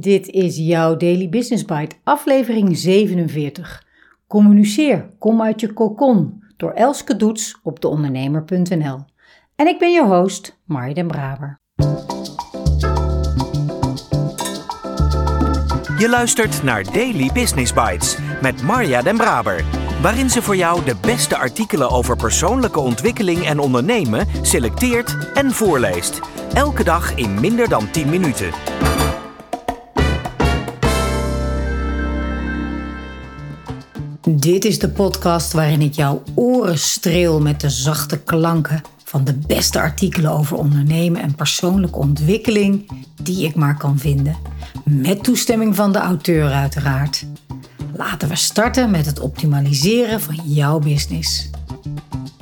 Dit is jouw Daily Business Bite, aflevering 47. Communiceer, kom uit je kokon, door Elske Doets op deondernemer.nl. En ik ben je host, Marja Braber. Je luistert naar Daily Business Bites met Marja den Braber, waarin ze voor jou de beste artikelen over persoonlijke ontwikkeling en ondernemen selecteert en voorleest. Elke dag in minder dan 10 minuten. Dit is de podcast waarin ik jouw oren streel met de zachte klanken van de beste artikelen over ondernemen en persoonlijke ontwikkeling die ik maar kan vinden. Met toestemming van de auteur uiteraard. Laten we starten met het optimaliseren van jouw business.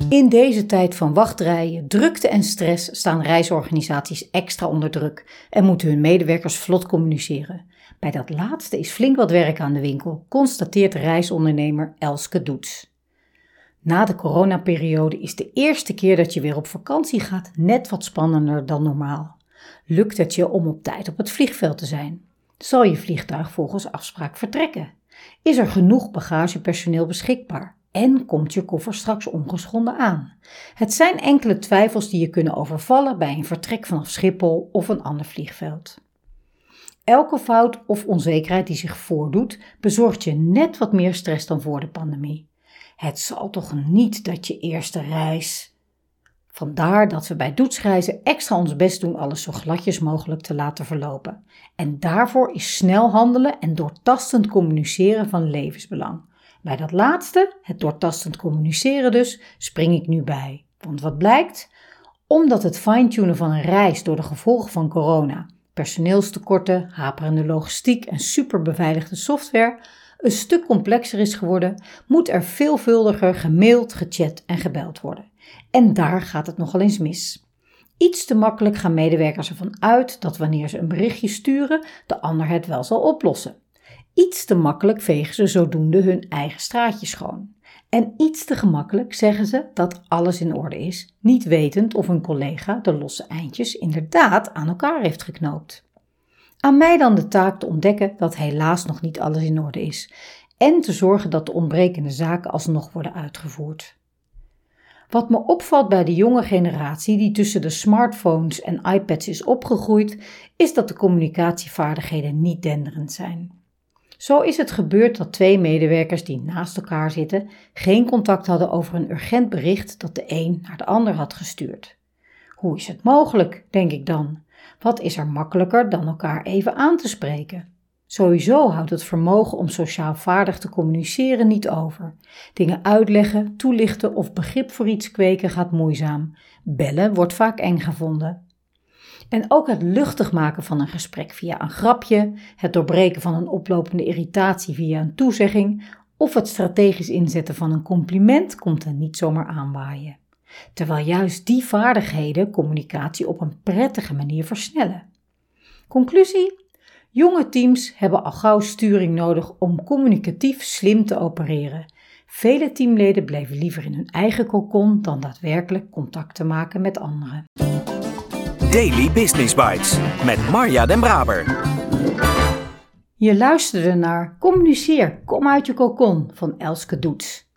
In deze tijd van wachtrijen, drukte en stress staan reisorganisaties extra onder druk en moeten hun medewerkers vlot communiceren. Bij dat laatste is flink wat werk aan de winkel, constateert reisondernemer Elske Doets. Na de coronaperiode is de eerste keer dat je weer op vakantie gaat net wat spannender dan normaal. Lukt het je om op tijd op het vliegveld te zijn? Zal je vliegtuig volgens afspraak vertrekken? Is er genoeg bagagepersoneel beschikbaar? En komt je koffer straks ongeschonden aan? Het zijn enkele twijfels die je kunnen overvallen bij een vertrek vanaf Schiphol of een ander vliegveld. Elke fout of onzekerheid die zich voordoet, bezorgt je net wat meer stress dan voor de pandemie. Het zal toch niet dat je eerste reis. Vandaar dat we bij doetsreizen extra ons best doen alles zo gladjes mogelijk te laten verlopen. En daarvoor is snel handelen en doortastend communiceren van levensbelang. Bij dat laatste, het doortastend communiceren dus, spring ik nu bij. Want wat blijkt? Omdat het fine-tunen van een reis door de gevolgen van corona personeelstekorten, haperende logistiek en superbeveiligde software een stuk complexer is geworden, moet er veelvuldiger gemaild, gechat en gebeld worden. En daar gaat het nogal eens mis. Iets te makkelijk gaan medewerkers ervan uit dat wanneer ze een berichtje sturen, de ander het wel zal oplossen. Iets te makkelijk vegen ze zodoende hun eigen straatje schoon. En iets te gemakkelijk zeggen ze dat alles in orde is, niet wetend of een collega de losse eindjes inderdaad aan elkaar heeft geknoopt. Aan mij dan de taak te ontdekken dat helaas nog niet alles in orde is en te zorgen dat de ontbrekende zaken alsnog worden uitgevoerd. Wat me opvalt bij de jonge generatie die tussen de smartphones en iPads is opgegroeid, is dat de communicatievaardigheden niet denderend zijn. Zo is het gebeurd dat twee medewerkers die naast elkaar zitten geen contact hadden over een urgent bericht dat de een naar de ander had gestuurd. Hoe is het mogelijk, denk ik dan? Wat is er makkelijker dan elkaar even aan te spreken? Sowieso houdt het vermogen om sociaal vaardig te communiceren niet over. Dingen uitleggen, toelichten of begrip voor iets kweken gaat moeizaam. Bellen wordt vaak eng gevonden. En ook het luchtig maken van een gesprek via een grapje, het doorbreken van een oplopende irritatie via een toezegging of het strategisch inzetten van een compliment komt er niet zomaar aanwaaien. Terwijl juist die vaardigheden communicatie op een prettige manier versnellen. Conclusie: Jonge teams hebben al gauw sturing nodig om communicatief slim te opereren. Vele teamleden bleven liever in hun eigen kokon dan daadwerkelijk contact te maken met anderen. Daily Business Bites met Marja Den Braber. Je luisterde naar Communiceer, kom uit je kokon van Elske Doets.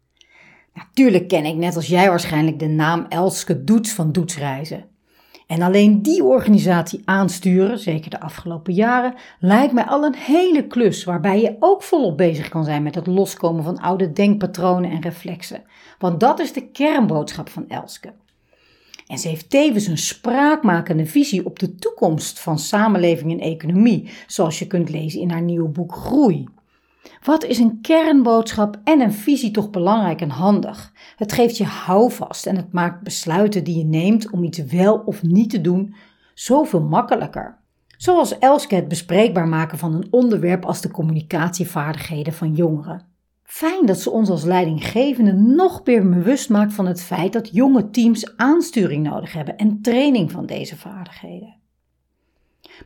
Natuurlijk ken ik net als jij waarschijnlijk de naam Elske Doets van Doetsreizen. En alleen die organisatie aansturen, zeker de afgelopen jaren, lijkt mij al een hele klus waarbij je ook volop bezig kan zijn met het loskomen van oude denkpatronen en reflexen. Want dat is de kernboodschap van Elske. En ze heeft tevens een spraakmakende visie op de toekomst van samenleving en economie, zoals je kunt lezen in haar nieuwe boek Groei. Wat is een kernboodschap en een visie toch belangrijk en handig? Het geeft je houvast en het maakt besluiten die je neemt om iets wel of niet te doen zoveel makkelijker. Zoals Elske het bespreekbaar maken van een onderwerp als de communicatievaardigheden van jongeren. Fijn dat ze ons als leidinggevende nog meer bewust maakt van het feit dat jonge teams aansturing nodig hebben en training van deze vaardigheden.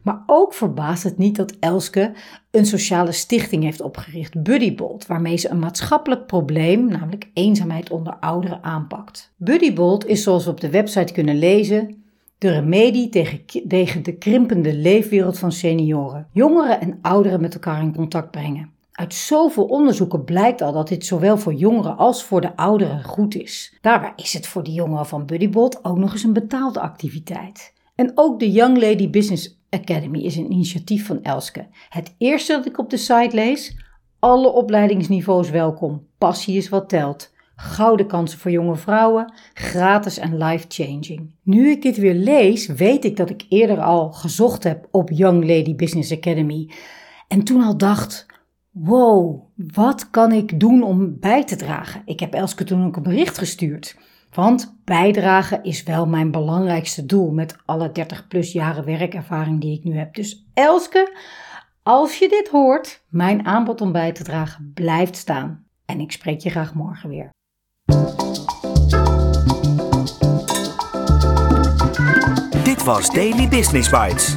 Maar ook verbaast het niet dat Elske een sociale stichting heeft opgericht, Buddybolt, waarmee ze een maatschappelijk probleem, namelijk eenzaamheid onder ouderen, aanpakt. Buddybolt is zoals we op de website kunnen lezen, De remedie tegen, tegen de krimpende leefwereld van senioren. Jongeren en ouderen met elkaar in contact brengen. Uit zoveel onderzoeken blijkt al dat dit zowel voor jongeren als voor de ouderen goed is. Daarbij is het voor de jongeren van Buddybot ook nog eens een betaalde activiteit. En ook de Young Lady Business Academy is een initiatief van Elske. Het eerste dat ik op de site lees: alle opleidingsniveaus welkom. Passie is wat telt. Gouden kansen voor jonge vrouwen, gratis en life-changing. Nu ik dit weer lees, weet ik dat ik eerder al gezocht heb op Young Lady Business Academy. En toen al dacht: wow, wat kan ik doen om bij te dragen? Ik heb Elske toen ook een bericht gestuurd. Want bijdragen is wel mijn belangrijkste doel met alle 30 plus jaren werkervaring die ik nu heb. Dus Elske, als je dit hoort, mijn aanbod om bij te dragen blijft staan. En ik spreek je graag morgen weer. Dit was Daily Business Bites.